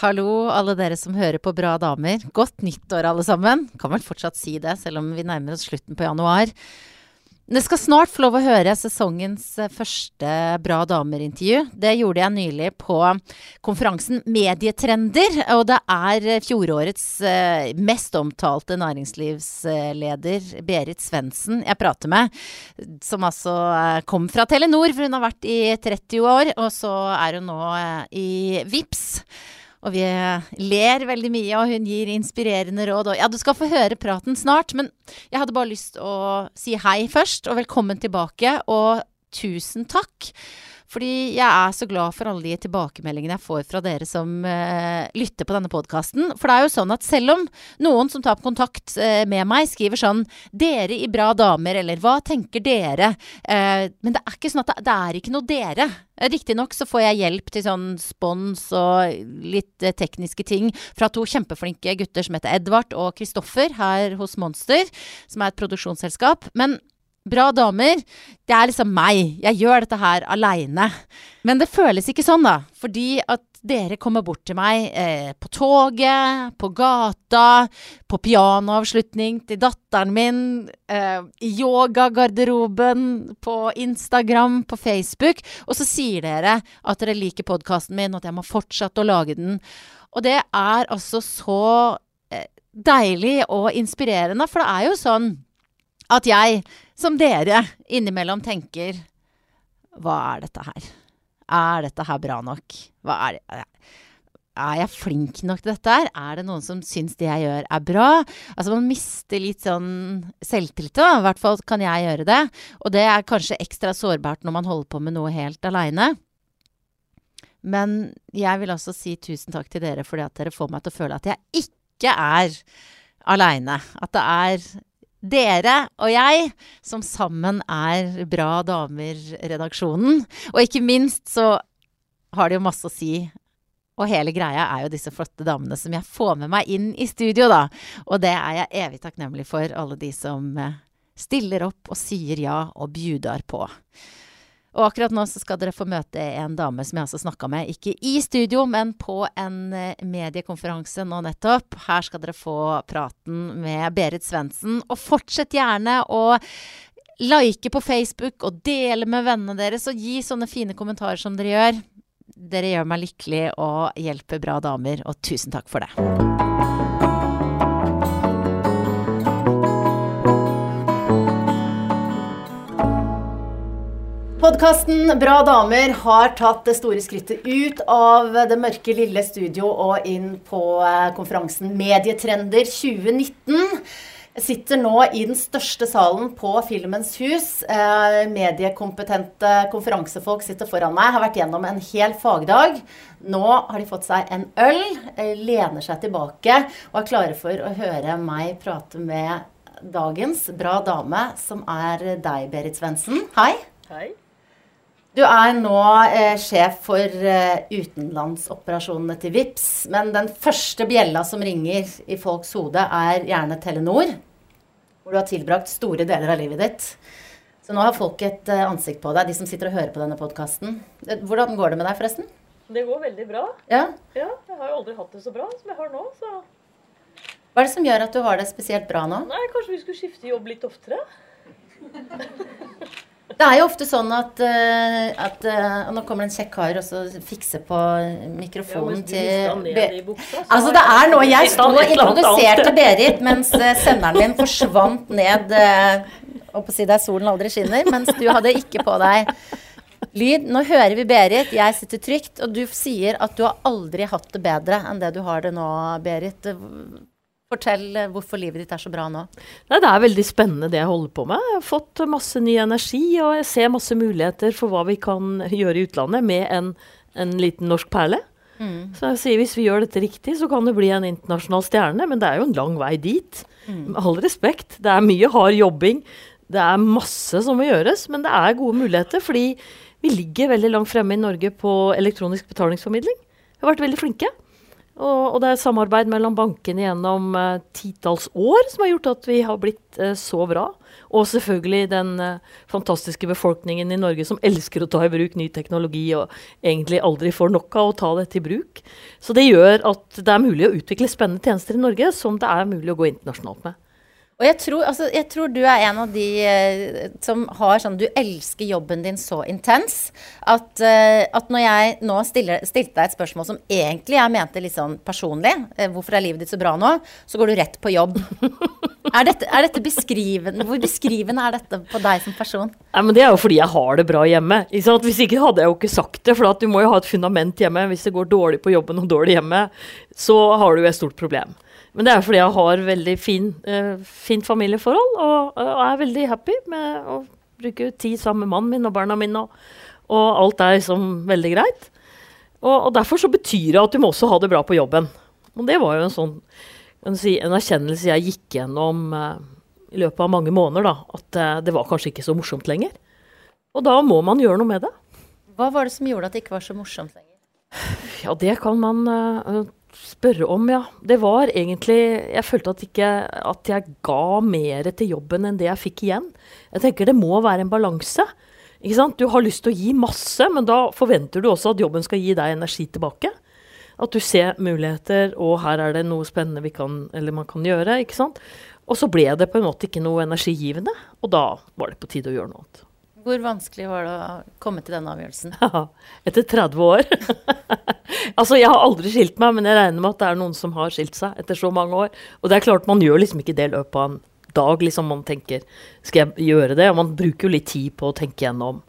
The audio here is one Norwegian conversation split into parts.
Hallo, alle dere som hører på Bra damer. Godt nyttår, alle sammen. Kan vel fortsatt si det, selv om vi nærmer oss slutten på januar. Dere skal snart få lov å høre sesongens eh, første Bra damer-intervju. Det gjorde jeg nylig på konferansen Medietrender. Og det er eh, fjorårets eh, mest omtalte næringslivsleder, Berit Svendsen, jeg prater med. Som altså kom fra Telenor, for hun har vært i 30 år. Og så er hun nå i VIPS. Og vi ler veldig mye, og hun gir inspirerende råd. Og ja, du skal få høre praten snart, men jeg hadde bare lyst å si hei først, og velkommen tilbake. Og tusen takk. Fordi jeg er så glad for alle de tilbakemeldingene jeg får fra dere som uh, lytter på denne podkasten. For det er jo sånn at selv om noen som tar kontakt uh, med meg, skriver sånn 'Dere i Bra damer', eller 'Hva tenker dere?' Uh, men det er ikke sånn at det, det er ikke noe dere. Riktignok så får jeg hjelp til sånn spons og litt tekniske ting fra to kjempeflinke gutter som heter Edvard og Kristoffer her hos Monster, som er et produksjonsselskap. Men Bra damer, det er liksom meg. Jeg gjør dette her aleine. Men det føles ikke sånn, da. Fordi at dere kommer bort til meg eh, på toget, på gata, på pianoavslutning til datteren min, eh, i yogagarderoben, på Instagram, på Facebook. Og så sier dere at dere liker podkasten min, og at jeg må fortsette å lage den. Og det er altså så eh, deilig og inspirerende, for det er jo sånn at jeg, som dere, innimellom tenker Hva er dette her? Er dette her bra nok? Hva er det? Er jeg flink nok til dette her? Er det noen som syns det jeg gjør er bra? Altså Man mister litt sånn selvtillit. I hvert fall kan jeg gjøre det. Og det er kanskje ekstra sårbart når man holder på med noe helt aleine. Men jeg vil også si tusen takk til dere fordi at dere får meg til å føle at jeg ikke er aleine. At det er dere og jeg, som sammen er Bra damer-redaksjonen. Og ikke minst så har det jo masse å si. Og hele greia er jo disse flotte damene som jeg får med meg inn i studio, da. Og det er jeg evig takknemlig for, alle de som eh, stiller opp og sier ja og bjuder på. Og akkurat nå så skal dere få møte en dame som jeg altså snakka med, ikke i studio, men på en eh, mediekonferanse nå nettopp. Her skal dere få praten med Berit Svendsen. Og fortsett gjerne å like på Facebook og dele med vennene deres, og gi sånne fine kommentarer som dere gjør. Dere gjør meg lykkelig og hjelper bra damer, og tusen takk for det. Podkasten Bra damer har tatt det store skrittet ut av det mørke, lille studio og inn på eh, konferansen Medietrender 2019. Jeg sitter nå i den største salen på Filmens hus. Eh, mediekompetente konferansefolk sitter foran meg. Har vært gjennom en hel fagdag. Nå har de fått seg en øl, eh, lener seg tilbake og er klare for å høre meg prate med dagens bra dame, som er deg, Berit Svendsen. Hei. Hei. Du er nå eh, sjef for eh, utenlandsoperasjonene til VIPS, men den første bjella som ringer i folks hode, er gjerne Telenor, hvor du har tilbrakt store deler av livet ditt. Så nå har folk et eh, ansikt på deg, de som sitter og hører på denne podkasten. Eh, hvordan går det med deg, forresten? Det går veldig bra. Ja? Ja, Jeg har jo aldri hatt det så bra som jeg har nå. så... Hva er det som gjør at du har det spesielt bra nå? Nei, Kanskje vi skulle skifte jobb litt oftere? Det er jo ofte sånn at, uh, at uh, Nå kommer det en kjekk kar og så fikser på mikrofonen ja, til buksa, Altså, det er noe Jeg sto og introduserte Berit mens uh, senderen min forsvant ned Og på å si deg solen aldri skinner, mens du hadde ikke på deg lyd. Nå hører vi Berit, jeg sitter trygt, og du sier at du har aldri hatt det bedre enn det du har det nå, Berit. Fortell eh, hvorfor livet ditt er så bra nå. Nei, det er veldig spennende det jeg holder på med. Jeg har fått masse ny energi, og jeg ser masse muligheter for hva vi kan gjøre i utlandet med en, en liten norsk perle. Mm. Så jeg sier hvis vi gjør dette riktig, så kan det bli en internasjonal stjerne, men det er jo en lang vei dit. Mm. Med all respekt. Det er mye hard jobbing. Det er masse som må gjøres, men det er gode muligheter. Fordi vi ligger veldig langt fremme i Norge på elektronisk betalingsformidling. Vi har vært veldig flinke. Og, og det er samarbeid mellom bankene gjennom uh, titalls år som har gjort at vi har blitt uh, så bra. Og selvfølgelig den uh, fantastiske befolkningen i Norge som elsker å ta i bruk ny teknologi og egentlig aldri får nok av å ta dette i bruk. Så det gjør at det er mulig å utvikle spennende tjenester i Norge som det er mulig å gå internasjonalt med. Og jeg tror, altså, jeg tror, du er en av de eh, som har sånn Du elsker jobben din så intens at, eh, at når jeg nå stiller, stilte deg et spørsmål som egentlig jeg mente litt sånn personlig, eh, hvorfor er livet ditt så bra nå, så går du rett på jobb. er, dette, er dette beskrivende Hvor beskrivende er dette på deg som person? Nei, men Det er jo fordi jeg har det bra hjemme. Ikke Hvis ikke hadde jeg jo ikke sagt det. For du må jo ha et fundament hjemme. Hvis det går dårlig på jobben og dårlig hjemme, så har du jo et stort problem. Men det er fordi jeg har veldig fin, uh, fint familieforhold og, og, er veldig happy med å bruke tid sammen med mannen min og barna mine. Og, og alt er liksom veldig greit. Og, og, derfor så betyr det at du må også ha det bra på jobben. Og det var jo en sånn si, en erkjennelse jeg gikk gjennom uh, i løpet av mange måneder. da, At uh, det var kanskje ikke så morsomt lenger. Og da må man gjøre noe med det. Hva var det som gjorde at det ikke var så morsomt lenger? Ja, det kan man uh, spørre om, ja. Det var egentlig Jeg følte at, ikke, at jeg ga mer til jobben enn det jeg fikk igjen. Jeg tenker det må være en balanse. Ikke sant? Du har lyst til å gi masse, men da forventer du også at jobben skal gi deg energi tilbake. At du ser muligheter, og her er det noe spennende vi kan, eller man kan gjøre. ikke sant? Og så ble det på en måte ikke noe energigivende, og da var det på tide å gjøre noe annet. Hvor vanskelig var det å komme til denne avgjørelsen? Ja, etter 30 år. altså, jeg har aldri skilt meg, men jeg regner med at det er noen som har skilt seg etter så mange år. Og det er klart, man gjør liksom ikke det løpet av en dag. liksom Man tenker skal jeg gjøre det? Og man bruker jo litt tid på å tenke gjennom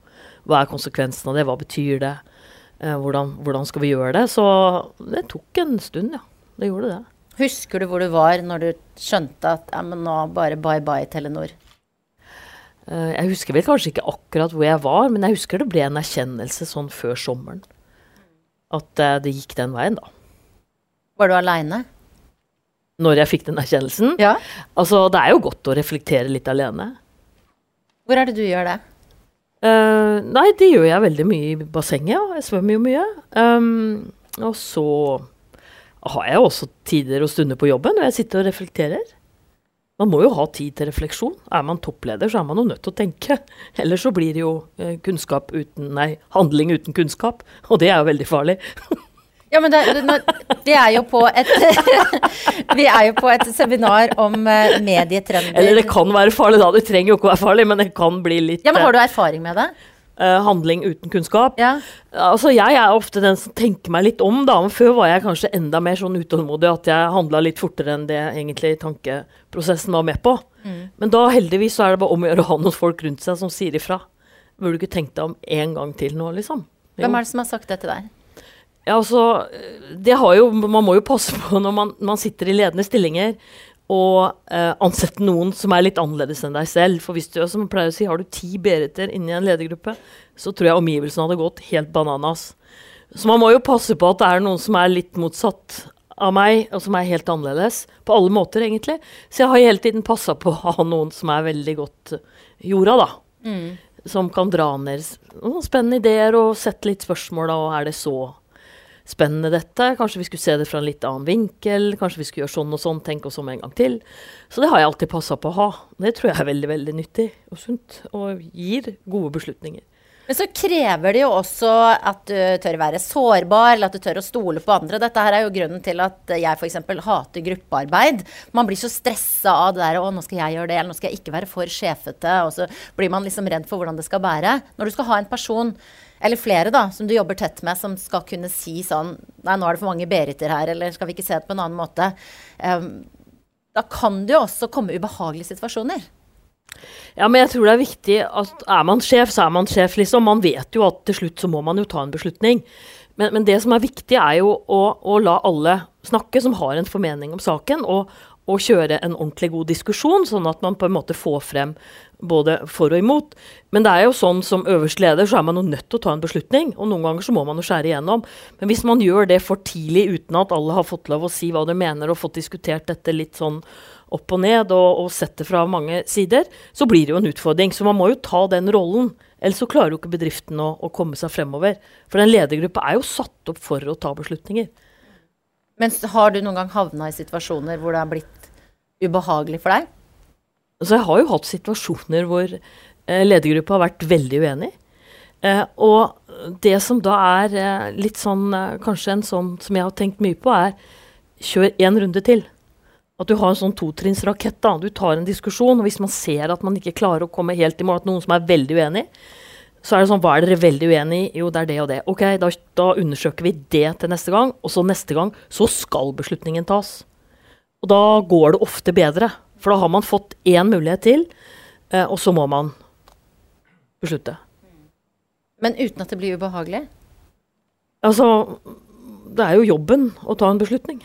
hva er konsekvensen av det, hva betyr det, eh, hvordan, hvordan, skal vi gjøre det? Så det tok en stund, ja. Det gjorde det. Husker du hvor du var når du skjønte at ja, men nå bare bye bye Telenor? Eh, jeg husker vel kanskje ikke akkurat hvor jeg var, men jeg husker det ble en erkjennelse sånn før sommeren. At uh, det gikk den veien, da. Var du aleine? Når jeg fikk den erkjennelsen? Ja. Altså, det er jo godt å reflektere litt alene. Hvor er det du gjør det? Uh, nei, det gjør jeg veldig mye i bassenget. Ja. Jeg svømmer jo mye. Um, og så har jeg også tider og stunder på jobben hvor jeg sitter og reflekterer. Man må jo ha tid til refleksjon. Er man toppleder, så er man jo nødt til å tenke. Ellers så blir det jo eh, kunnskap uten Nei, handling uten kunnskap. Og det er jo veldig farlig. Ja, men det, det, vi, er jo på et, vi er jo på et seminar om uh, medietrender. Eller det kan være farlig, da. Det trenger jo ikke å være farlig, men det kan bli litt Ja, men Har du erfaring med det? Uh, handling uten kunnskap. Ja. Altså, jeg er ofte den som tenker meg litt om, da. Men før var jeg kanskje enda mer sånn utålmodig at jeg handla litt fortere enn det egentlig tankeprosessen var med på. Mm. Men da heldigvis så er det bare om å gjøre å ha noen folk rundt seg som sier ifra. Burde du ikke tenkt deg om en gang til nå, liksom? Jo. Hvem er det som har sagt det til deg? Ja, altså, det har jo, Man må jo passe på når man, man sitter i ledende stillinger og eh, ansette noen som er litt annerledes enn deg selv. For hvis du som pleier å si, har du ti Beriter inni en ledergruppe, så tror jeg omgivelsene hadde gått helt bananas. Så man må jo passe på at det er noen som er litt motsatt av meg, og som er helt annerledes. På alle måter, egentlig. Så jeg har hele tiden passa på å ha noen som er veldig godt jorda, da. Mm. Som kan dra ned noen spennende ideer og sette litt spørsmål, da, og er det så spennende dette. Kanskje vi skulle se det fra en litt annen vinkel. Kanskje vi skulle gjøre sånn og sånn, tenke oss om en gang til. Så det har jeg alltid passa på å ha. Det tror jeg er veldig veldig nyttig og sunt, og gir gode beslutninger. Men så krever det jo også at du tør være sårbar, eller at du tør å stole på andre. Dette her er jo grunnen til at jeg f.eks. hater gruppearbeid. Man blir så stressa av det der 'Å, nå skal jeg gjøre det', eller 'nå skal jeg ikke være for sjefete', og så blir man liksom redd for hvordan det skal bære. Når du skal ha en person eller flere da, som du jobber tett med, som skal kunne si sånn Nei, nå er det for mange Beriter her, eller skal vi ikke se det på en annen måte? Um, da kan det jo også komme ubehagelige situasjoner. Ja, men jeg tror det er viktig at er man sjef, så er man sjef, liksom. Man vet jo at til slutt så må man jo ta en beslutning. Men, men det som er viktig, er jo å, å, la alle snakke som har en formening om saken, og, og kjøre en ordentlig god diskusjon, sånn at man på en måte får frem både for og imot. Men det er jo sånn som øverste leder, så er man jo nødt til å ta en beslutning. Og noen ganger så må man jo skjære igjennom. Men hvis man gjør det for tidlig uten at alle har fått lov å si hva de mener, og fått diskutert dette litt sånn opp og ned, og, og sett det fra mange sider, så blir det jo en utfordring. Så man må jo ta den rollen. Ellers så klarer jo ikke bedriften å, å komme seg fremover. For en ledergruppe er jo satt opp for å ta beslutninger. Men har du noen gang havna i situasjoner hvor det har blitt ubehagelig for deg? Altså, jeg har jo hatt situasjoner hvor eh, ledergruppa har vært veldig uenig. Eh, og det som da er eh, litt sånn eh, Kanskje en sånn som jeg har tenkt mye på, er kjør én runde til. At du har en sånn totrinnsrakett. da, Du tar en diskusjon, og hvis man ser at man ikke klarer å komme helt i mål, at noen som er veldig uenig, så er det sånn Hva er dere veldig uenig i? Jo, det er det og det. Ok, da, da, undersøker vi det til neste gang, og så neste gang så skal beslutningen tas. Og da går det ofte bedre, for da har man fått én mulighet til, eh, og så må man beslutte. Men uten at det blir ubehagelig? Altså, det er jo jobben å ta en beslutning.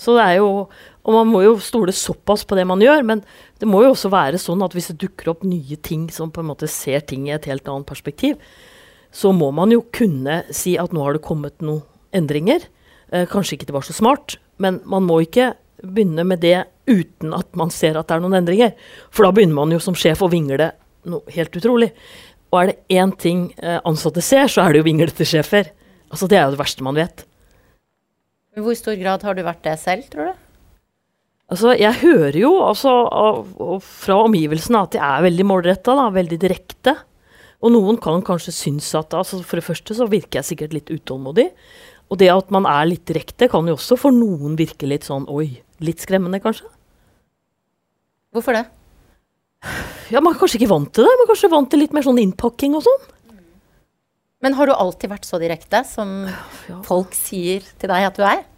Så det er jo Og man må jo stole såpass på det man gjør, men det må jo også være sånn at hvis det dukker opp nye ting som på en måte ser ting i et helt annet perspektiv, så må man jo kunne si at nå har det kommet noen endringer. Eh, kanskje ikke det var så smart, men man må ikke begynne med det uten at man ser at det er noen endringer. For da begynner man jo som sjef å vingle noe helt utrolig. Og er det én ting eh, ansatte ser, så er det jo vinglete sjefer. Altså Det er jo det verste man vet. I hvor stor grad har du vært det selv, tror du? Altså, Jeg hører jo altså, fra omgivelsene at de er veldig målretta, veldig direkte. Og noen kan kanskje synes at altså, For det første så virker jeg sikkert litt utålmodig. Og det at man er litt direkte, kan jo også for noen virke litt sånn oi, litt skremmende, kanskje. Hvorfor det? Ja, Man er kanskje ikke vant til det. Man er kanskje vant til litt mer sånn innpakking og sånn. Men har du alltid vært så direkte som ja. folk sier til deg at du er?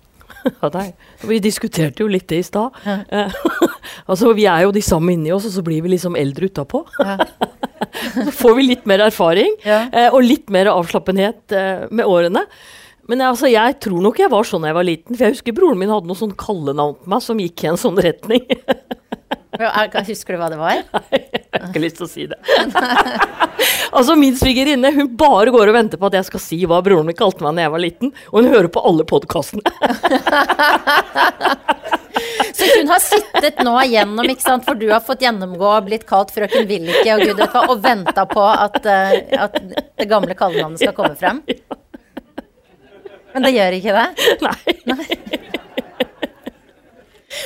Ja, nei. Vi diskuterte jo litt det i stad. Ja. altså, vi er jo de samme inni oss, og så blir vi liksom eldre utapå. Ja. så får vi litt mer erfaring, eh, og litt mer avslappenhet eh, med årene. Men altså, jeg tror nok jeg var sånn da jeg var liten. For jeg husker broren min hadde noe sånn kallenavn på meg som gikk i en sånn retning. Husker du hva det var? Nei, jeg har ikke lyst til å si det. altså, Min svigerinne hun bare går og venter på at jeg skal si hva broren min kalte meg da jeg var liten, og hun hører på alle podkastene. Så hun har sittet nå igjennom, ikke sant, for du har fått gjennomgå og blitt kalt frøken Villike og gud vet hva, og venta på at, uh, at, det gamle kallenavnet skal komme frem? Men det gjør ikke det? Nei. Nei.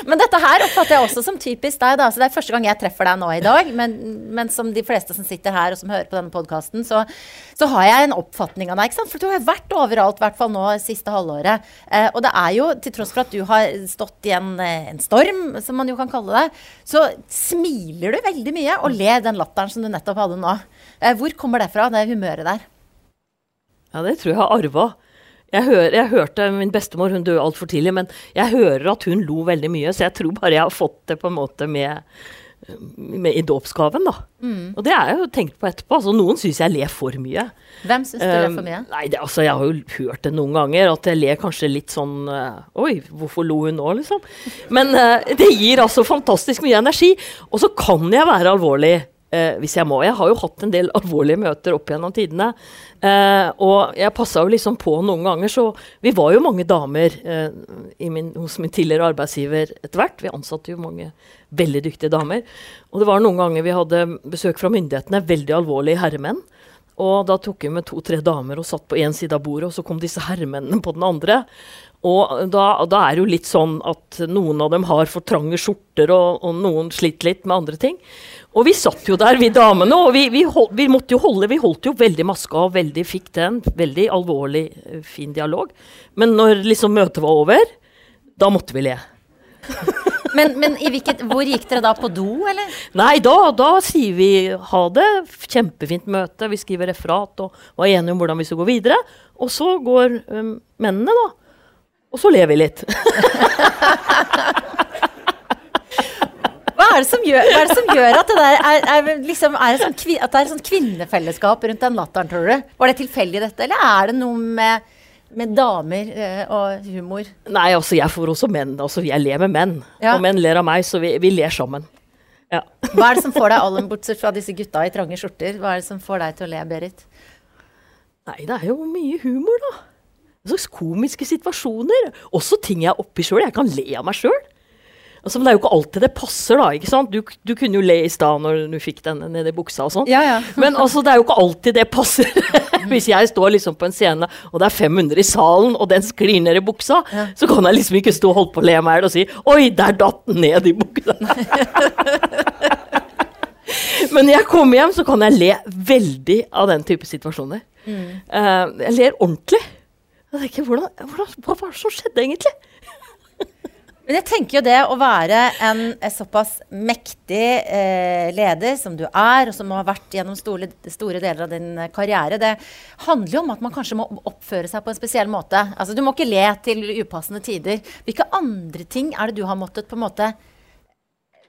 Men dette her oppfatter jeg også som typisk deg. da, så Det er første gang jeg treffer deg nå i dag. Men, men som de fleste som sitter her og som hører på denne podkasten, så, så, har jeg en oppfatning av deg. ikke sant? For du har vært overalt, i hvert fall nå siste halvåret. Eh, og det er jo, til tross for at du har stått i en, eh, en, storm, som man jo kan kalle det, så smiler du veldig mye og ler den latteren som du nettopp hadde nå. Eh, hvor kommer det fra, det humøret der? Ja, det tror jeg har arva. Jeg, hør, jeg, hørte Min bestemor hun døde altfor tidlig, men jeg hører at hun lo veldig mye, så jeg tror bare jeg har fått det på en måte med, med i dåpsgaven. da. Mm. Og det har jeg jo tenkt på etterpå. altså Noen syns jeg ler for mye. Hvem syns du ler for mye? Um, nei, det, altså Jeg har jo hørt det noen ganger, at jeg ler kanskje litt sånn uh, Oi, hvorfor lo hun nå, liksom? Men uh, det gir altså fantastisk mye energi. Og så kan jeg være alvorlig eh, hvis jeg må. Jeg har jo hatt en del alvorlige møter opp gjennom tidene. Eh, og jeg passa jo liksom på noen ganger, så vi var jo mange damer eh, min, hos min tidligere arbeidsgiver etter hvert. Vi ansatte jo mange veldig dyktige damer. Og det var noen ganger vi hadde besøk fra myndighetene, veldig alvorlige herremenn. Og da tok vi med to-tre damer og satt på én side av bordet, og så kom disse herremennene på den andre. Og da, da, er det jo litt sånn at noen av dem har for trange skjorter, og, og noen sliter litt med andre ting. Og vi satt jo der, vi damene, og vi, vi, hold, vi, måtte jo holde Vi holdt jo veldig maska og veldig fikk til en veldig alvorlig, eh, fin dialog. Men når liksom møtet var over, da måtte vi le. men, men hvilket, hvor gikk dere da? På do, eller? Nei, da, da, sier vi ha det. Kjempefint møte. Vi skriver referat og var enige om hvordan vi skulle gå videre. Og så går um, mennene, da. Og så ler vi litt. Hva er det som gjør, er det som gjør at det der er, er, liksom, er sånn, at det er et sånn kvinnefellesskap rundt den latteren, tror du? Var det tilfeldig, dette, eller er det noe med, med damer eh, og humor? Nei, altså jeg får også menn. Altså, jeg ler med menn. Ja. Og menn ler av meg, så vi, vi ler sammen. Ja. Hva er det som får deg, Allen, bortsett fra disse gutta i trange skjorter, hva er det som får deg til å le, Berit? Nei, det er jo mye humor, da. En slags komiske situasjoner. Også ting jeg er oppi sjøl. Jeg kan le av meg sjøl. Altså, men det er jo ikke alltid det passer, da. ikke sant? Du, du kunne jo le i stad når du fikk den nedi buksa og sånn. Ja, ja. men altså, det er jo ikke alltid det passer. Hvis jeg står liksom på en scene, og det er 500 i salen, og den sklir ned i buksa, Ja. så kan jeg liksom ikke stå og holde på å le meg i hjel og si 'oi, der datt den ned i buksa'. Men når jeg kommer hjem, så kan jeg le veldig av den type situasjoner. Eh, jeg ler ordentlig. Jeg tenker, hvordan, hvordan, Hva var det som skjedde, egentlig? Men jeg tenker jo det å være en eh, såpass mektig eh, leder som du er, og som har vært gjennom store, store deler av din eh, karriere, det handler jo om at man kanskje må oppføre seg på en spesiell måte. Altså, du må ikke le til upassende tider. Hvilke andre ting er det du har måttet på en måte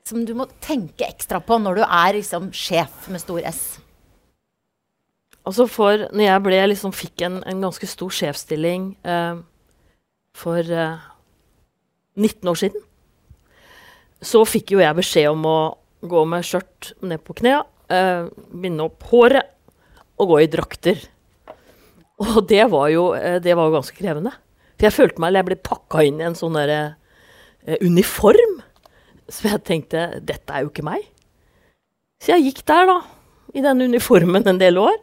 Som du må tenke ekstra på når du er liksom sjef med stor S? Altså for når jeg ble, liksom, fikk en, en ganske stor sjefsstilling eh, for eh, 19 år siden, så fikk jo jeg beskjed om å gå med skjørt ned på knea, eh, binde opp håret og gå i drakter. Og det var jo eh, det var jo ganske krevende. For jeg følte meg eller jeg ble pakka inn i en sånn derre eh, uniform. Så jeg tenkte dette er jo ikke meg. Så jeg gikk der, da, i den uniformen en del år.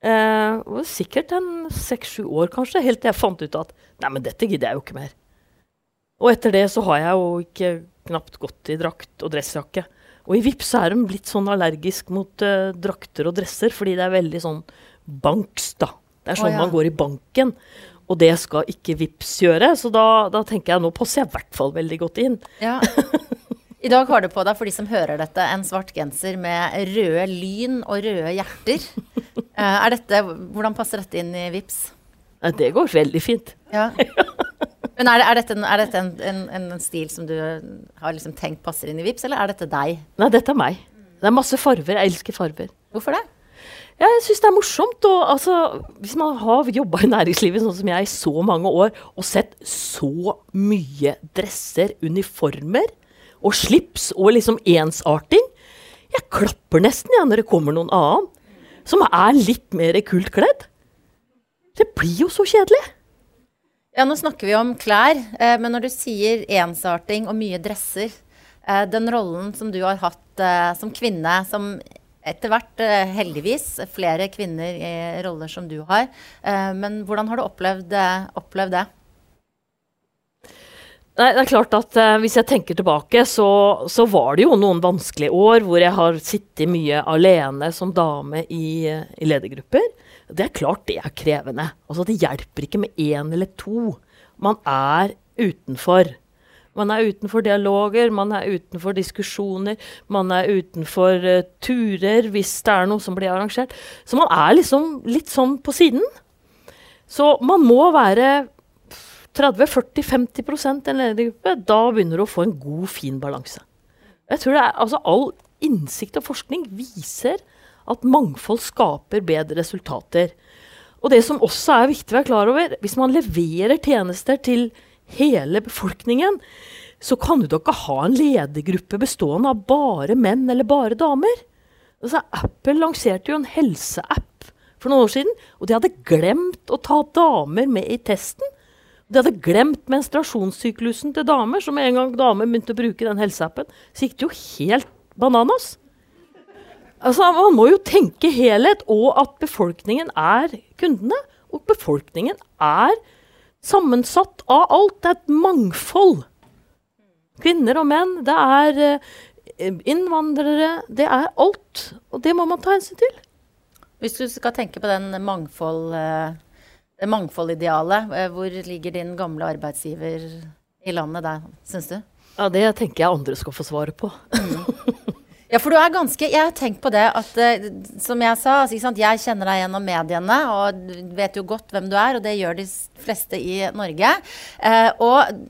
Eh, og sikkert en seks-sju år, kanskje, helt til jeg fant ut at nei, men dette gidder jeg jo ikke mer. Og etter det så har jeg jo ikke knapt gått i drakt og dressjakke. Og i Vipps er de litt sånn allergisk mot uh, drakter og dresser, fordi det er veldig sånn banks, da. Det er sånn oh, ja. man går i banken. Og det skal ikke Vips gjøre, så da, da tenker jeg nå passer jeg i hvert fall veldig godt inn. Ja. I dag har du på deg, for de som hører dette, en svart genser med røde lyn og røde hjerter. Eh, er dette, hvordan passer dette inn i VIPS? Det går veldig fint. Ja. Men er, det, er dette, en, er dette en, en, en stil som du har liksom tenkt passer inn i VIPS, eller er dette deg? Nei, dette er meg. Det er masse farver. Jeg elsker farver. Hvorfor det? Jeg syns det er morsomt. Og, altså, hvis man har jobba i næringslivet sånn som jeg i så mange år, og sett så mye dresser, uniformer og slips og liksom ensarting Jeg klapper nesten ja, når det kommer noen annen som er litt mer kult kledd. Det blir jo så kjedelig. Ja, nå snakker vi om klær, eh, men når du sier ensarting og mye dresser, eh, den rollen som du har hatt eh, som kvinne, som etter hvert eh, heldigvis flere kvinner i roller som du har, eh, men hvordan har du opplevd, eh, opplevd det? Nei, det er klart at eh, Hvis jeg tenker tilbake, så, så var det jo noen vanskelige år hvor jeg har sittet mye alene som dame i, i ledergrupper. Det er klart det er krevende. Altså, det hjelper ikke med én eller to. Man er utenfor. Man er utenfor dialoger, man er utenfor diskusjoner, man er utenfor uh, turer hvis det er noe som blir arrangert. Så man er liksom litt sånn på siden. Så man må være 30-40-50 en ledergruppe, da begynner du å få en god, fin balanse. Jeg tror det er, altså All innsikt og forskning viser at mangfold skaper bedre resultater. Og det som også er viktig å være klar over, hvis man leverer tjenester til hele befolkningen, så kan du da ikke ha en ledergruppe bestående av bare menn eller bare damer. Altså, Apple lanserte jo en helseapp for noen år siden, og de hadde glemt å ta damer med i testen. De hadde glemt menstruasjonssyklusen til damer, så med en gang damer begynte å bruke den helseappen, så gikk det jo helt bananas. Altså, Man må jo tenke helhet, og at befolkningen er kundene. Og befolkningen er sammensatt av alt. Det er et mangfold. Kvinner og menn. Det er eh, innvandrere. Det er alt. Og det må man ta hensyn til. Hvis du skal tenke på den mangfold, eh, det mangfoldidealet, eh, hvor ligger din gamle arbeidsgiver i landet der, syns du? Ja, Det tenker jeg andre skal få svaret på. Ja, for du er ganske Jeg har tenkt på det at eh, Som jeg sa, altså, jeg kjenner deg gjennom mediene og vet jo godt hvem du er, og det gjør de fleste i Norge. Eh, og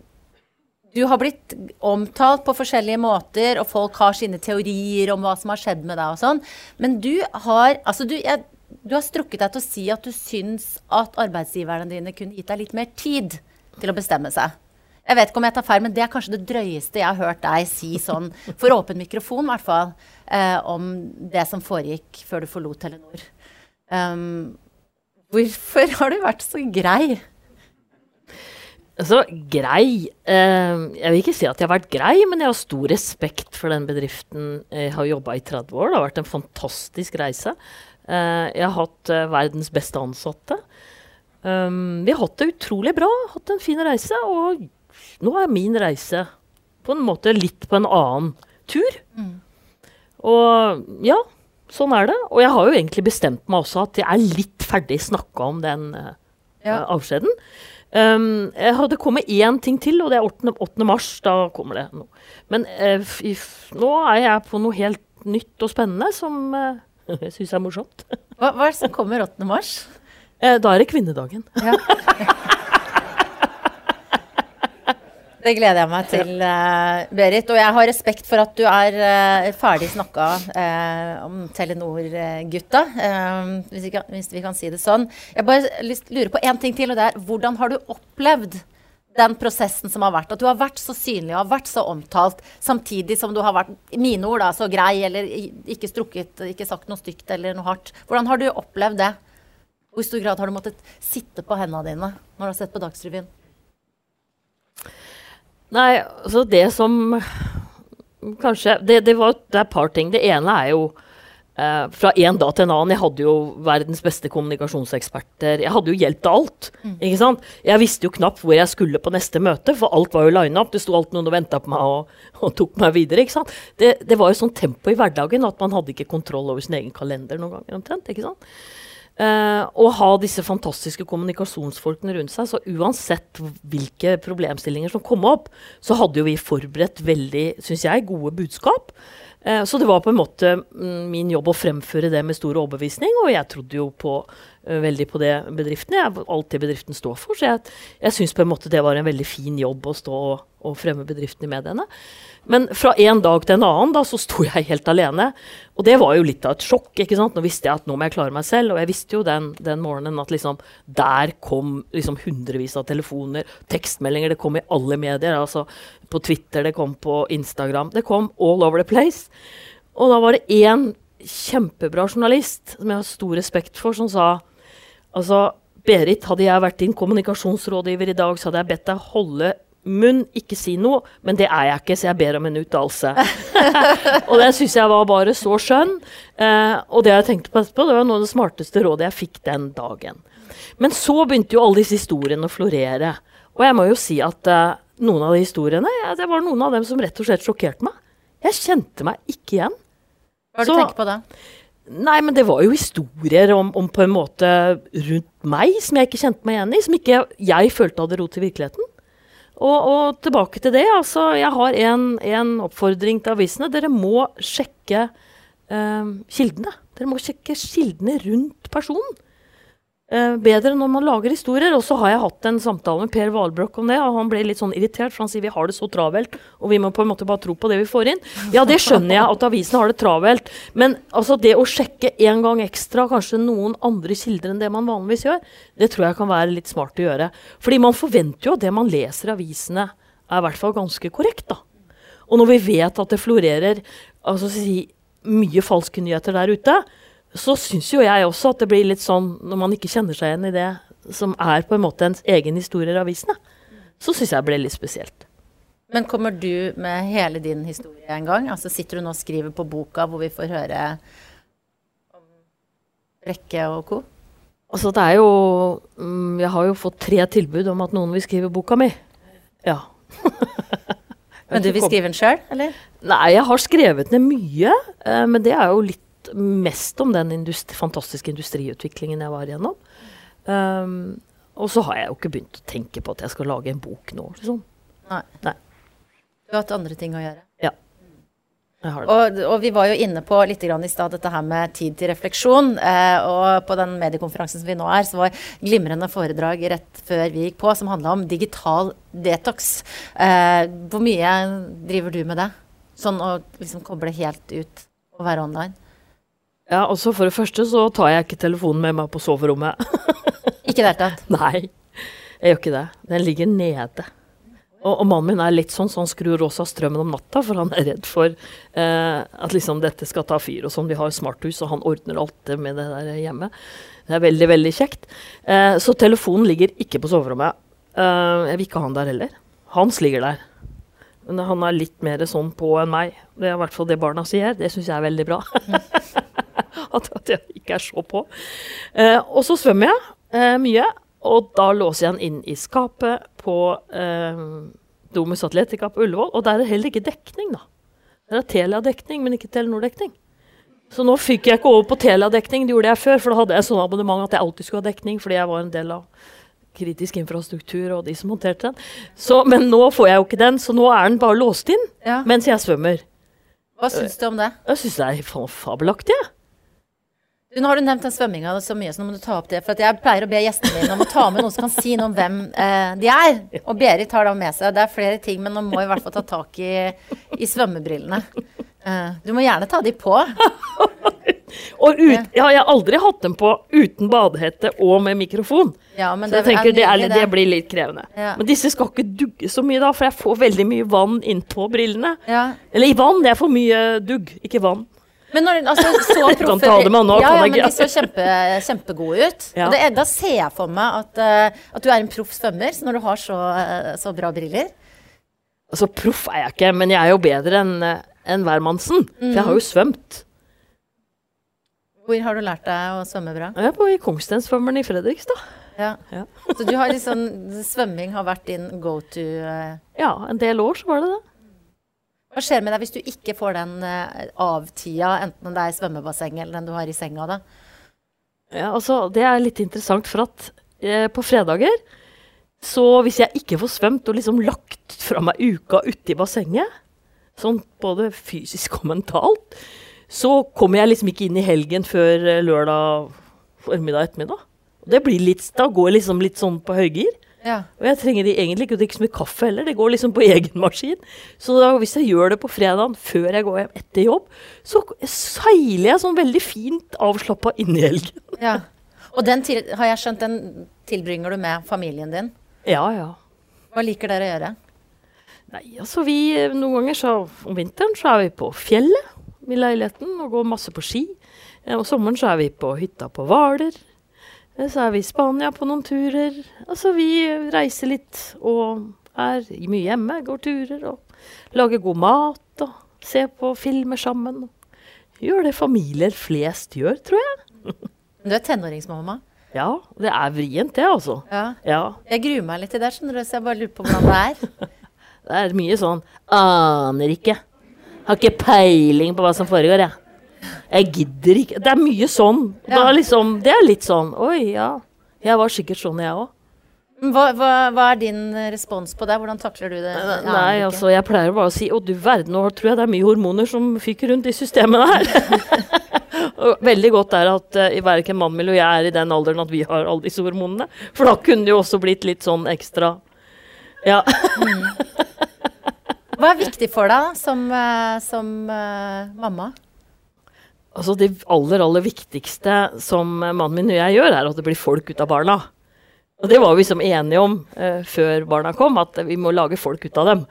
du har blitt omtalt på forskjellige måter, og folk har sine teorier om hva som har skjedd med deg og sånn. Men du har Altså, du, jeg, du har strukket deg til å si at du syns at arbeidsgiverne dine kunne gitt deg litt mer tid til å bestemme seg. Jeg vet ikke om jeg tar feil, men det er kanskje det drøyeste jeg har hørt deg si sånn, for åpen mikrofon i hvert fall, eh, om det som foregikk før du forlot Telenor. Um, hvorfor har du vært så grei? Altså, grei eh, Jeg vil ikke si at jeg har vært grei, men jeg har stor respekt for den bedriften jeg har jobba i 30 år. Det har vært en fantastisk reise. Eh, jeg har hatt eh, verdens beste ansatte. Um, vi har hatt det utrolig bra, hatt en fin reise, og nå er min reise på en måte litt på en annen tur. Mm. Og ja, sånn er det. Og jeg har jo egentlig bestemt meg også at jeg er litt ferdig snakka om den uh, Ja. eh, avskjeden. Um, jeg hadde kommet én ting til, og det er 8. 8. mars. Da kommer det noe. Men uh, if, nå er jeg på noe helt nytt og spennende som eh, jeg syns er morsomt. Hva, hva er det som kommer 8. mars? Eh, da er det kvinnedagen. Ja. Det gleder jeg meg til, uh, Berit. Og jeg har respekt for at du er uh, ferdig snakka uh, om Telenor-gutta, eh, hvis, hvis vi kan si det sånn. Jeg bare lurer på én ting til, og det er hvordan har du opplevd den prosessen som har vært? At du har vært så synlig og har vært så omtalt, samtidig som du har vært, mine ord, da, så grei, eller ikke strukket, ikke sagt noe stygt eller noe hardt. Hvordan har du opplevd det? Hvor stor grad har du måttet sitte på hendene dine når du har sett på Dagsrevyen? Nei, altså det som Kanskje Det, det, var, det er et par ting. Det ene er jo eh, fra en dag til en annen. Jeg hadde jo verdens beste kommunikasjonseksperter. Jeg hadde jo hjelp til alt. ikke sant? Jeg visste jo knapt hvor jeg skulle på neste møte, for alt var jo lina opp. Det sto alltid noen og venta på meg og, og tok meg videre. ikke sant? Det, det var jo sånn tempo i hverdagen at man hadde ikke kontroll over sin egen kalender noen ganger omtrent. ikke sant? Eh, og ha disse fantastiske kommunikasjonsfolkene rundt seg. Så uansett hvilke problemstillinger som kom opp, så hadde jo vi forberedt veldig, syns jeg, gode budskap. Uh, så det var på en måte mm, min jobb å fremføre det med stor overbevisning, og jeg trodde jo på, veldig på det bedriften. Jeg, alt det bedriften står for. Så jeg, jeg syns på en måte det var en veldig fin jobb å stå og, og fremme bedriften i mediene. Men fra en dag til en annen da, så sto jeg helt alene. Og det var jo litt av et sjokk. ikke sant? Nå visste jeg at nå må jeg klare meg selv. Og jeg visste jo den, den morgenen at liksom der kom liksom hundrevis av telefoner, tekstmeldinger. Det kom i alle medier. altså På Twitter, det kom på Instagram. Det kom all over the place. Og da var det én kjempebra journalist som jeg har stor respekt for, som sa altså Berit, hadde jeg vært din kommunikasjonsrådgiver i dag, så hadde jeg bedt deg holde munn, ikke si noe, men det er jeg ikke, så jeg ber om en uttalelse. og det syns jeg var bare så skjønn. Eh, og det jeg tenkte på etterpå, det var noe av det smarteste rådet jeg fikk den dagen. Men så begynte jo alle disse historiene å florere. Og jeg må jo si at eh, noen av de historiene, ja, det var noen av dem som rett og slett sjokkerte meg. Jeg kjente meg ikke igjen. Hva er det du tenker på da? Nei, men det var jo historier om, om på en måte rundt meg som jeg ikke kjente meg igjen i, som ikke jeg følte hadde rot i virkeligheten. Og, og tilbake til det, altså. Jeg har en, en oppfordring til avisene. Dere må sjekke eh, kildene. Dere må sjekke kildene rundt personen. Eh, bedre når man lager historier. Og så har jeg hatt en samtale med Per Valbrokk om det, og han ble litt sånn irritert, for han sier vi har det så travelt, og vi må på en måte bare tro på det vi får inn. Ja, det skjønner jeg, at avisene har det travelt, men altså det å sjekke en gang ekstra kanskje noen andre kilder enn det man vanligvis gjør, det tror jeg kan være litt smart å gjøre. Fordi man forventer jo at det man leser i avisene, er i hvert fall ganske korrekt, da. Og når vi vet at det florerer altså, si, mye falske nyheter der ute, så syns jo jeg også at det blir litt sånn, når man ikke kjenner seg igjen i det som er på en måte ens egen historie i avisene, så syns jeg det ble litt spesielt. Men kommer du med hele din historie en gang? Altså Sitter du nå og skriver på boka hvor vi får høre om Rekke og co.? Altså det er jo mm, Jeg har jo fått tre tilbud om at noen vil skrive boka mi. Ja. Men du vil skrive den sjøl, eller? Nei, jeg har skrevet ned mye, eh, men det er jo litt mest om den industri, fantastiske industriutviklingen jeg var igjennom. Um, og så har jeg jo ikke begynt å tenke på at jeg skal lage en bok nå. Liksom. Nei. Nei. Du har hatt andre ting å gjøre. Ja. Jeg har det. Og, og vi var jo inne på litt grann i stad dette her med tid til refleksjon. Eh, og på den mediekonferansen som vi nå er, så var glimrende foredrag rett før vi gikk på, som handla om digital detox. Eh, hvor mye driver du med det? Sånn å liksom koble helt ut og være online? Ja, altså For det første så tar jeg ikke telefonen med meg på soverommet. Ikke i det hele tatt. Nei, jeg gjør ikke det. Den ligger nede. Og, og mannen min er litt sånn, så han skrur også av strømmen om natta, for han er redd for eh, at liksom dette skal ta fyr og sånn. Vi har jo smarthus, og han ordner alt det med det der hjemme. Det er veldig, veldig kjekt. Eh, så telefonen ligger ikke på soverommet. Eh, jeg vil ikke ha han der heller. Hans ligger der. Men han er litt mer sånn på enn meg. Det er i hvert fall det barna sier. Det syns jeg er veldig bra. at, at jeg ikke er så på. Eh, og så svømmer jeg eh, mye, og da låser jeg den inn i skapet på eh, Domus Atletica på Ullevål, og der er det heller ikke dekning, da. Der er Telia-dekning, men ikke Telenor-dekning. Så nå fikk jeg ikke over på Telia-dekning, det gjorde jeg før, for da hadde jeg sånn abonnement at jeg alltid skulle ha dekning, fordi jeg var en del av kritisk infrastruktur og de som håndterte den. Så, men nå får jeg jo ikke den, så nå er den bare låst inn Ja. mens jeg svømmer. Hva syns du om det? Jeg syns det er fabelaktig. jeg. Nå har du nevnt den svømminga så mye, så nå må du ta opp det. For jeg pleier å be gjestene mine om å ta med noen som kan si noe om hvem eh, de er. Og Berit har da med seg Det er flere ting, men nå må jeg i hvert fall ta tak i, i svømmebrillene. Eh, du må gjerne ta de på. Og ut, ja, jeg har aldri hatt dem på uten badehette og med mikrofon. Ja, men Så jeg tenker det, er, det blir litt krevende. Ja. Men disse skal ikke dugge så mye, da, for jeg får veldig mye vann innpå brillene. Ja. Eller i vann. det er for mye dugg, ikke vann. Men når altså, så proffe ja, ja, men de så kjempe, kjempegode ut. Ja. Og det, da ser jeg for meg at, uh, at du er en proff svømmer, så når du har så, uh, så bra briller. Altså, proff er jeg ikke, men jeg er jo bedre enn eh, enn hvermannsen. For jeg har jo svømt. Hvor har du lært deg å svømme bra? Jeg er på i Kongstensvømmeren i Fredrikstad. Ja. Ja. Så du har liksom Svømming har vært din go to Uh... Ja, en del år så var det det. Hva skjer med deg hvis du ikke får den eh, av-tida, enten det er i svømmebassenget eller den du har i senga, da? Ja, altså, det er litt interessant, for at eh, på fredager så hvis jeg ikke får svømt og liksom lagt fra meg uka uti bassenget, sånn både fysisk og mentalt, så kommer jeg liksom ikke inn i helgen før eh, lørdag formiddag ettermiddag. Det blir litt, da går jeg liksom litt sånn på høygir. Ja. Og jeg trenger egentlig ikke å drikke så mye kaffe heller, det går liksom på egen maskin. Så da, hvis jeg gjør det på fredagen før jeg går hjem etter jobb, så seiler jeg sånn veldig fint avslappa inn i helgen. ja. Og den til, har jeg skjønt, den tilbringer du med familien din. Ja, ja. Hva liker dere å gjøre? Nei, altså vi Noen ganger så om vinteren så er vi på fjellet i leiligheten og går masse på ski. Eh, Om sommeren så er vi på hytta på Hvaler. Så er vi i Spania på noen turer. Altså vi reiser litt og er mye hjemme, går turer og lager god mat og ser på filmer sammen. Gjør det familier flest gjør, tror jeg. Du er tenåringsmamma. Ja, det er vrient det, altså. Ja. Ja. Jeg gruer meg litt til det, skjønner du, så jeg bare lurer på hvordan det er. Det er mye sånn Aner ikke. Har ikke peiling på hva som foregår, jeg. Jeg gidder ikke. Det er mye sånn. Ja. Liksom, det er litt sånn Oi, ja. Jeg var sikkert sånn, jeg òg. Hva, hva, hva er din respons på det? Hvordan takler du det? Jeg Nei, altså, jeg pleier bare å si Å, du verden, nå tror jeg det er mye hormoner som fyker rundt i systemet her. Veldig godt er at uh, verken mannen min og jeg er i den alderen at vi har alle disse hormonene. For da kunne det jo også blitt litt sånn ekstra Ja. Hva er viktig for deg som, eh, som uh, mamma? Altså Det aller, aller viktigste som eh, mannen min og jeg gjør, er at det blir folk ut av barna. Og det var vi liksom enige om eh, før barna kom, at vi må lage folk ut av dem.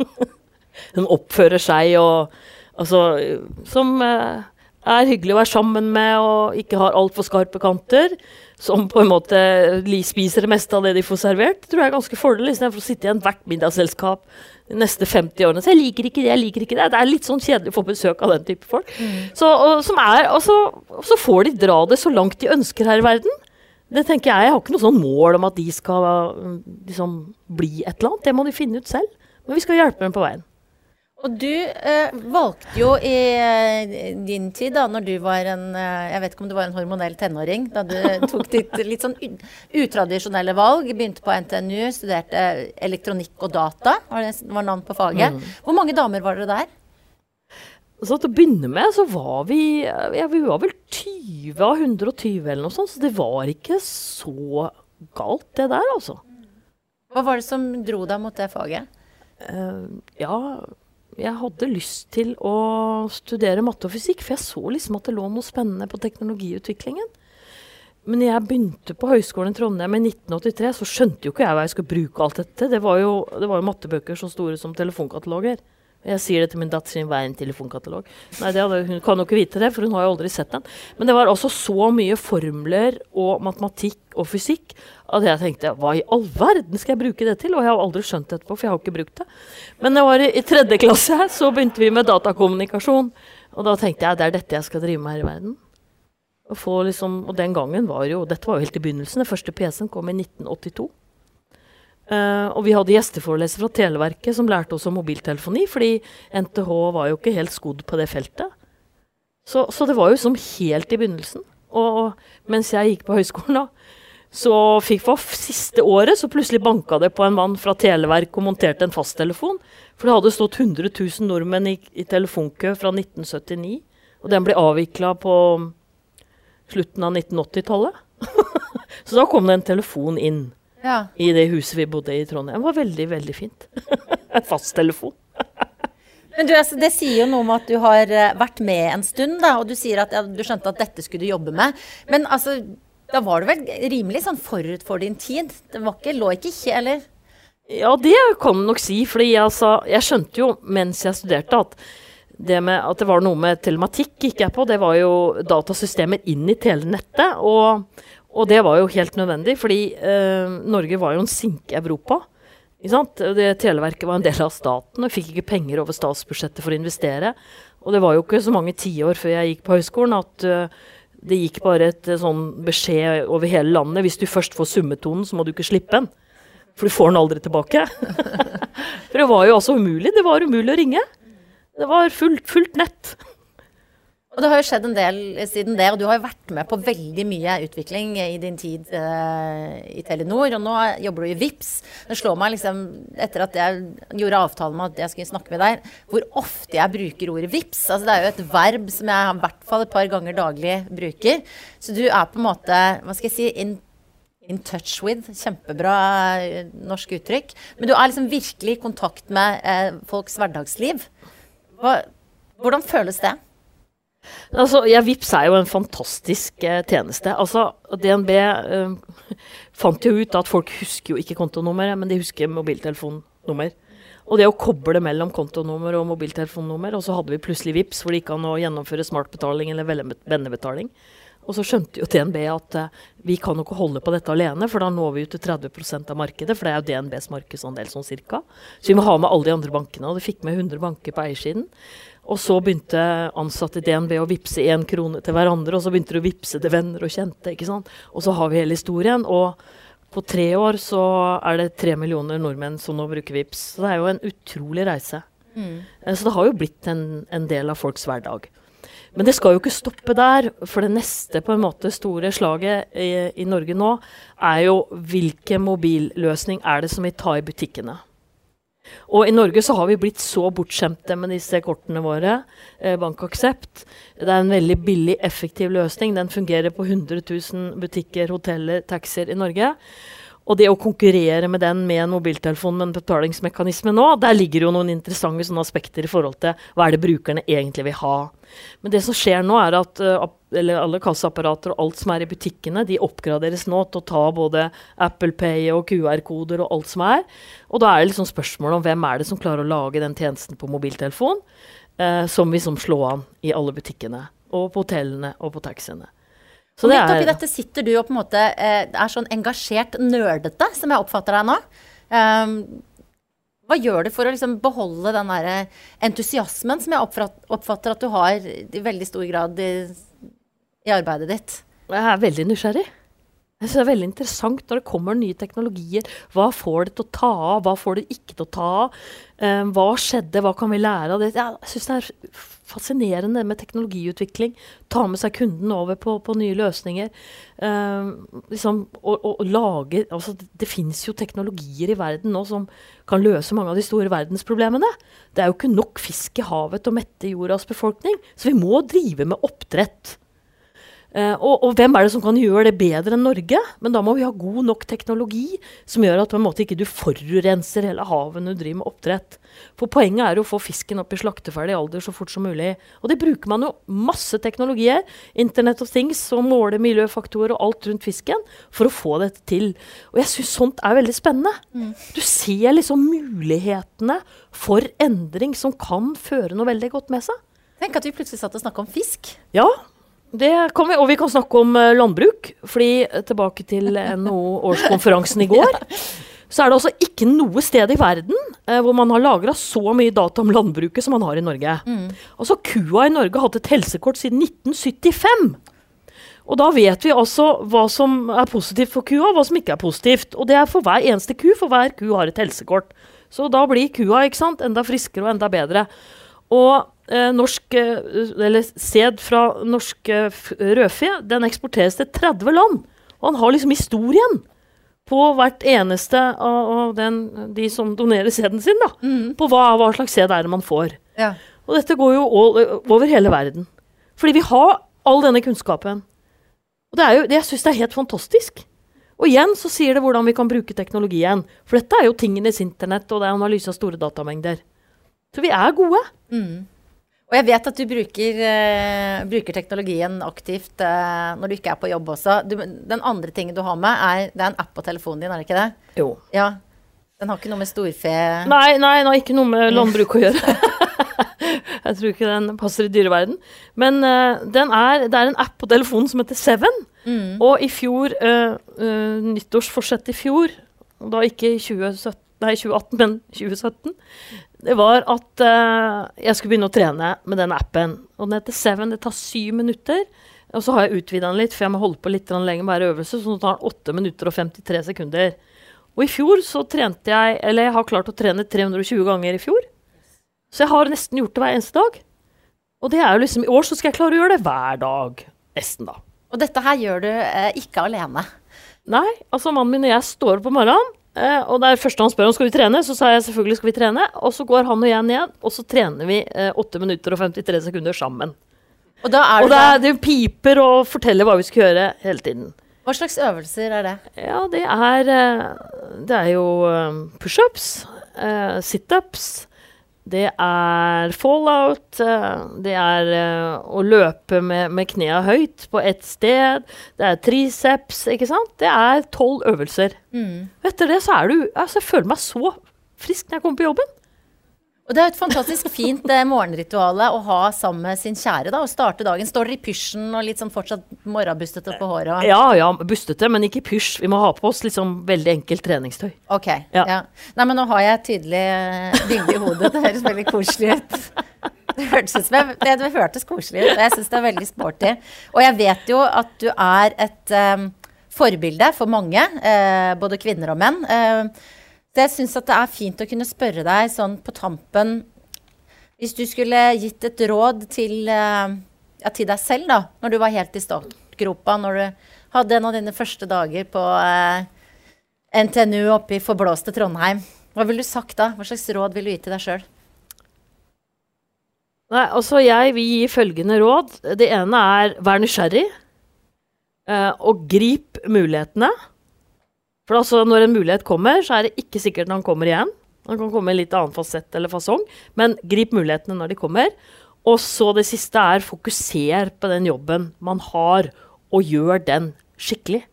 Som oppfører seg og Altså eh, Som eh, er hyggelig å være sammen med og ikke har altfor skarpe kanter. Som på en måte spiser det meste av det de får servert. Tror jeg er ganske fordelig, istedenfor å sitte i ethvert middagsselskap de neste 50 årene. Så jeg liker ikke det, jeg liker ikke det. Det er litt sånn kjedelig å få besøk av den type folk. Så, og, som er, og, så, og så får de dra det så langt de ønsker her i verden. Det tenker Jeg jeg har ikke noe sånn mål om at de skal mm, liksom, bli et eller annet. Det må de finne ut selv. Men vi skal hjelpe dem på veien. Og du eh, valgte jo i eh, din tid, da når du var en eh, Jeg vet ikke om du var en hormonell tenåring, da du tok ditt litt sånn utradisjonelle valg. Begynte på NTNU, studerte elektronikk og data, var, det, var navn på faget. Hvor mange damer var dere der? Så til å begynne med så var vi ja, Vi var vel 20 av 120 eller noe sånt, så det var ikke så galt, det der, altså. Hva var det som dro deg mot det faget? Uh, ja, jeg hadde lyst til å studere matte og fysikk, for jeg så liksom at det lå noe spennende på teknologiutviklingen. Men jeg begynte på Høgskolen i Trondheim i 1983, så skjønte jo ikke jeg hva jeg skulle bruke alt dette. Det det var jo mattebøker så store som telefonkataloger. Jeg sier det til min datter sin hva er en telefonkatalog. Nei, hadde, Hun kan jo ikke vite det, for hun har jo aldri sett den. Men det var altså så mye formler og matematikk og fysikk at jeg tenkte hva i all verden skal jeg bruke det til? Og jeg har aldri skjønt det etterpå, for jeg har ikke brukt det. Men det var i, i tredje klasse, så begynte vi med datakommunikasjon. Og da tenkte jeg det er dette jeg skal drive med her i verden. Liksom, og den gangen var jo Dette var jo helt i begynnelsen. Den første PC-en kom i 1982. Uh, og vi hadde gjesteforelesere fra Televerket som lærte oss om mobiltelefoni, fordi NTH var jo ikke helt skodd på det feltet. Så, så det var jo som helt i begynnelsen. Og, og mens jeg gikk på høyskolen, da, så fikk for siste året så plutselig banka det på en mann fra Televerket og monterte en fasttelefon. For det hadde stått 100 000 nordmenn i, i telefonkø fra 1979. Og den ble avvikla på slutten av 1980-tallet. så da kom det en telefon inn ja. i det huset vi bodde i i Trondheim. Det var veldig, veldig fint. fasttelefon. Men du, altså, Det sier jo noe om at du har uh, vært med en stund, da, og du sier at ja, du skjønte at dette skulle du jobbe med. Men altså, da var du vel rimelig sånn forut for din tid? Det var ikke, lå ikke ikke, eller? Ja, det kan du nok si. fordi altså, jeg skjønte jo mens jeg studerte at det med at det var noe med telematikk gikk jeg på. Det var jo datasystemer inn i telenettet. Og, og det var jo helt nødvendig, fordi eh, Norge var jo en sinke Europa. Det, televerket var en del av staten og fikk ikke penger over statsbudsjettet for å investere. Og det var jo ikke så mange tiår før jeg gikk på høyskolen at uh, det gikk bare et sånn beskjed over hele landet. Hvis du først får summetonen, så må du ikke slippe den. For du får den aldri tilbake. for det var jo også umulig. Det var umulig å ringe. Det var fullt, fullt nett. Og det har jo skjedd en del siden det, og du har jo vært med på veldig mye utvikling i din tid eh, i Telenor. Og nå jobber du i VIPS. Det slår meg liksom, etter at jeg gjorde avtalen med at jeg skulle snakke med deg, hvor ofte jeg bruker ordet VIPS. Altså, det er jo et verb som jeg i hvert fall et par ganger daglig bruker. Så du er på en måte, hva skal jeg si, in, in touch with. Kjempebra uh, norsk uttrykk. Men du er liksom virkelig i kontakt med eh, folks hverdagsliv. Hva, hvordan føles det? Altså, ja, Vips er jo en fantastisk eh, tjeneste. Altså, DNB eh, fant jo ut at folk husker jo ikke kontonummeret, men de husker mobiltelefonnummer. Og det å koble mellom kontonummer og mobiltelefonnummer, og så hadde vi plutselig Vips, hvor det gikk an å gjennomføre smartbetaling eller vennebetaling. Og så skjønte jo DNB at eh, vi kan jo ikke holde på dette alene, for da når vi ut til 30% av markedet, for det er jo DNBs markedsandel sånn cirka. Så vi må ha med alle de andre bankene, og de fikk med 100 banker på eiersiden. Og så begynte ansatte i DNB å vippse én krone til hverandre, og så begynte de å vippse til venner og kjente. ikke sant? Og så har vi hele historien. Og på tre år så er det tre millioner nordmenn som nå bruker VIPS. Så det er jo en utrolig reise. Mm. Eh, så det har jo blitt en, en, del av folks hverdag. Men det skal jo ikke stoppe der, for det neste på en måte store slaget i, i Norge nå er jo hvilken mobilløsning er det som vi tar i butikkene. Og i Norge så har vi blitt så bortskjemte med disse kortene våre. Eh, Bankaksept. Det er en veldig billig, effektiv løsning. Den fungerer på 100 000 butikker, hoteller, taxier i Norge. Og det å konkurrere med den med en mobiltelefon med en betalingsmekanisme nå, der ligger jo noen interessante aspekter i forhold til hva er det brukerne egentlig vil ha. Men det som skjer nå, er at uh, alle kassaapparater og alt som er i butikkene, de oppgraderes nå til å ta både Apple Pay og QR-koder og alt som er. Og da er det liksom spørsmålet om hvem er det som klarer å lage den tjenesten på mobiltelefon, eh, som vil som slå an i alle butikkene. Og på hotellene og på taxiene. Så og midt oppi dette sitter du og på en måte eh, er sånn engasjert nerdete, som jeg oppfatter deg nå. Um, hva gjør du for å liksom beholde den der entusiasmen som jeg oppfatter at du har i veldig stor grad i, i arbeidet ditt? Jeg er veldig nysgjerrig. Jeg synes Det er veldig interessant når det kommer nye teknologier. Hva får det til å ta av, hva får det ikke til å ta av? Um, hva skjedde, hva kan vi lære av det? Jeg synes det er fascinerende med teknologiutvikling. Ta med seg kunden over på, på nye løsninger. Um, liksom, og, og, lage, altså, det, fins jo teknologier i verden nå som kan løse mange av de store verdensproblemene. Det er jo ikke nok fisk i havet til å mette jordas befolkning, så vi må drive med oppdrett. Uh, og, og, hvem er det som kan gjøre det bedre enn Norge? Men da må vi ha god nok teknologi som gjør at på en måte ikke du forurenser hele havet når du driver med oppdrett. For poenget er å få fisken opp i slakteferdig alder så fort som mulig. Og det bruker man jo masse teknologier, Internett of Things, som måler miljøfaktorer og alt rundt fisken, for å få dette til. Og jeg syns sånt er veldig spennende. Mm. Du ser liksom mulighetene for endring som kan føre noe veldig godt med seg. Tenk at vi plutselig satt og snakka om fisk. Ja, det kan vi, og vi kan snakke om uh, landbruk. fordi uh, tilbake til NHO-årskonferansen i går. Så er det altså ikke noe sted i verden eh, hvor man har lagra så mye data om landbruket som man har i Norge. Mm. Altså Kua i Norge har hatt et helsekort siden 1975. Og da vet vi altså hva som er positivt for kua, og hva som ikke er positivt. Og det er for hver eneste ku, for hver ku har et helsekort. Så da blir kua ikke sant, enda friskere og enda bedre. Og eh, norsk, eh, eller sæd fra norsk eh, rødfe den eksporteres til 30 land. Og han har liksom historien på hvert eneste av, den, de som donerer sæden sin. da, På hva, hva slags sæd er det man får. Ja. Og dette går jo all, over hele verden. Fordi vi har all denne kunnskapen. Og det er jo, det, jeg syns det er helt fantastisk. Og igjen så sier det hvordan vi kan bruke teknologien. For dette er jo tingenes internett, og det er analyse av store datamengder. Så vi er gode. Og jeg vet at du bruker, uh, bruker teknologien aktivt uh, når du ikke er på jobb også. Du, den andre tingen du har med, er det er en app på telefonen din, er det ikke det? Jo. Ja. Den har ikke noe med storfe Nei, nei, den har ikke noe med landbruk å gjøre. jeg tror ikke den passer i dyreverden. Men uh, den er, det er en app på telefonen som heter Seven. Og i fjor, uh, nyttårsforsett i fjor, da ikke i 2017, nei, 2018, men 2017, det var at uh, jeg skulle begynne å trene med den appen. Og den heter Seven. Det tar syv minutter. Og så har jeg utvida den litt, for jeg må holde på litt lenger med hver øvelse. Så nå tar den 8 minutter og 53 sekunder. Og i fjor så trente jeg Eller jeg har klart å trene 320 ganger i fjor. Så jeg har nesten gjort det hver eneste dag. Og det er jo liksom I år så skal jeg klare å gjøre det hver dag. Nesten, da. Og dette her gjør du eh, ikke alene. Nei, altså mannen min og jeg står opp om morgenen, og det er første han spør om skal vi trene, så sa jeg selvfølgelig skal vi trene. Og så går han og jeg ned, og så trener vi eh, 8 minutter og 53 sekunder sammen. Og da er Og det, er, det piper og forteller hva vi skal gjøre hele tiden. Hva slags øvelser er det? Ja, det er eh, Det er jo eh, pushups, eh, situps, det er fallout, eh, det er eh, å løpe med, med knea høyt på ett sted, det er triceps, ikke sant? Det er tolv øvelser. Etter det så er du Altså, jeg føler meg så frisk når jeg kommer på jobben. Og det er et fantastisk fint eh, morgenritual å ha sammen med sin kjære. da, Å starte dagen. Står dere i pysjen og litt sånn fortsatt morgenbustete på håret? Og... Ja ja, bustete, men ikke pysj. Vi må ha på oss liksom veldig enkelt treningstøy. Ok. Ja. Ja. Nei, men nå har jeg et tydelig eh, bilde i hodet. Det høres veldig koselig ut. Det hørtes ut som jeg, det, det hørtes koselig ut, og jeg syns det er veldig sporty. Og jeg vet jo at du er et um, forbilde for mange, eh, både kvinner og menn. Eh, så jeg syns at det er fint å kunne spørre deg sånn på tampen Hvis du skulle gitt et råd til, eh, ja, til deg selv, da, når du var helt i startgropa, når du hadde en av dine første dager på eh, NTNU oppe i forblåste Trondheim. Hva ville du sagt da? Hva slags råd vil du gi til deg sjøl? Nei, altså jeg vil gi følgende råd. Det ene er vær nysgjerrig. eh, og grip mulighetene. For altså, når en mulighet kommer, så er det ikke sikkert den kommer igjen. Den kan komme i litt annen fasett eller fasong, men grip mulighetene når de kommer. Og så det siste er fokuser på den jobben man har, og gjør den skikkelig.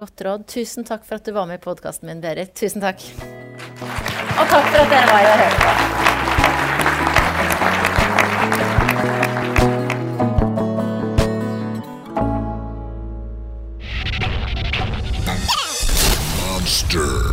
Godt råd. Tusen takk for at du var med i podkasten min, Berit. Tusen takk. Og takk for at dere var her og hørte på. Monster.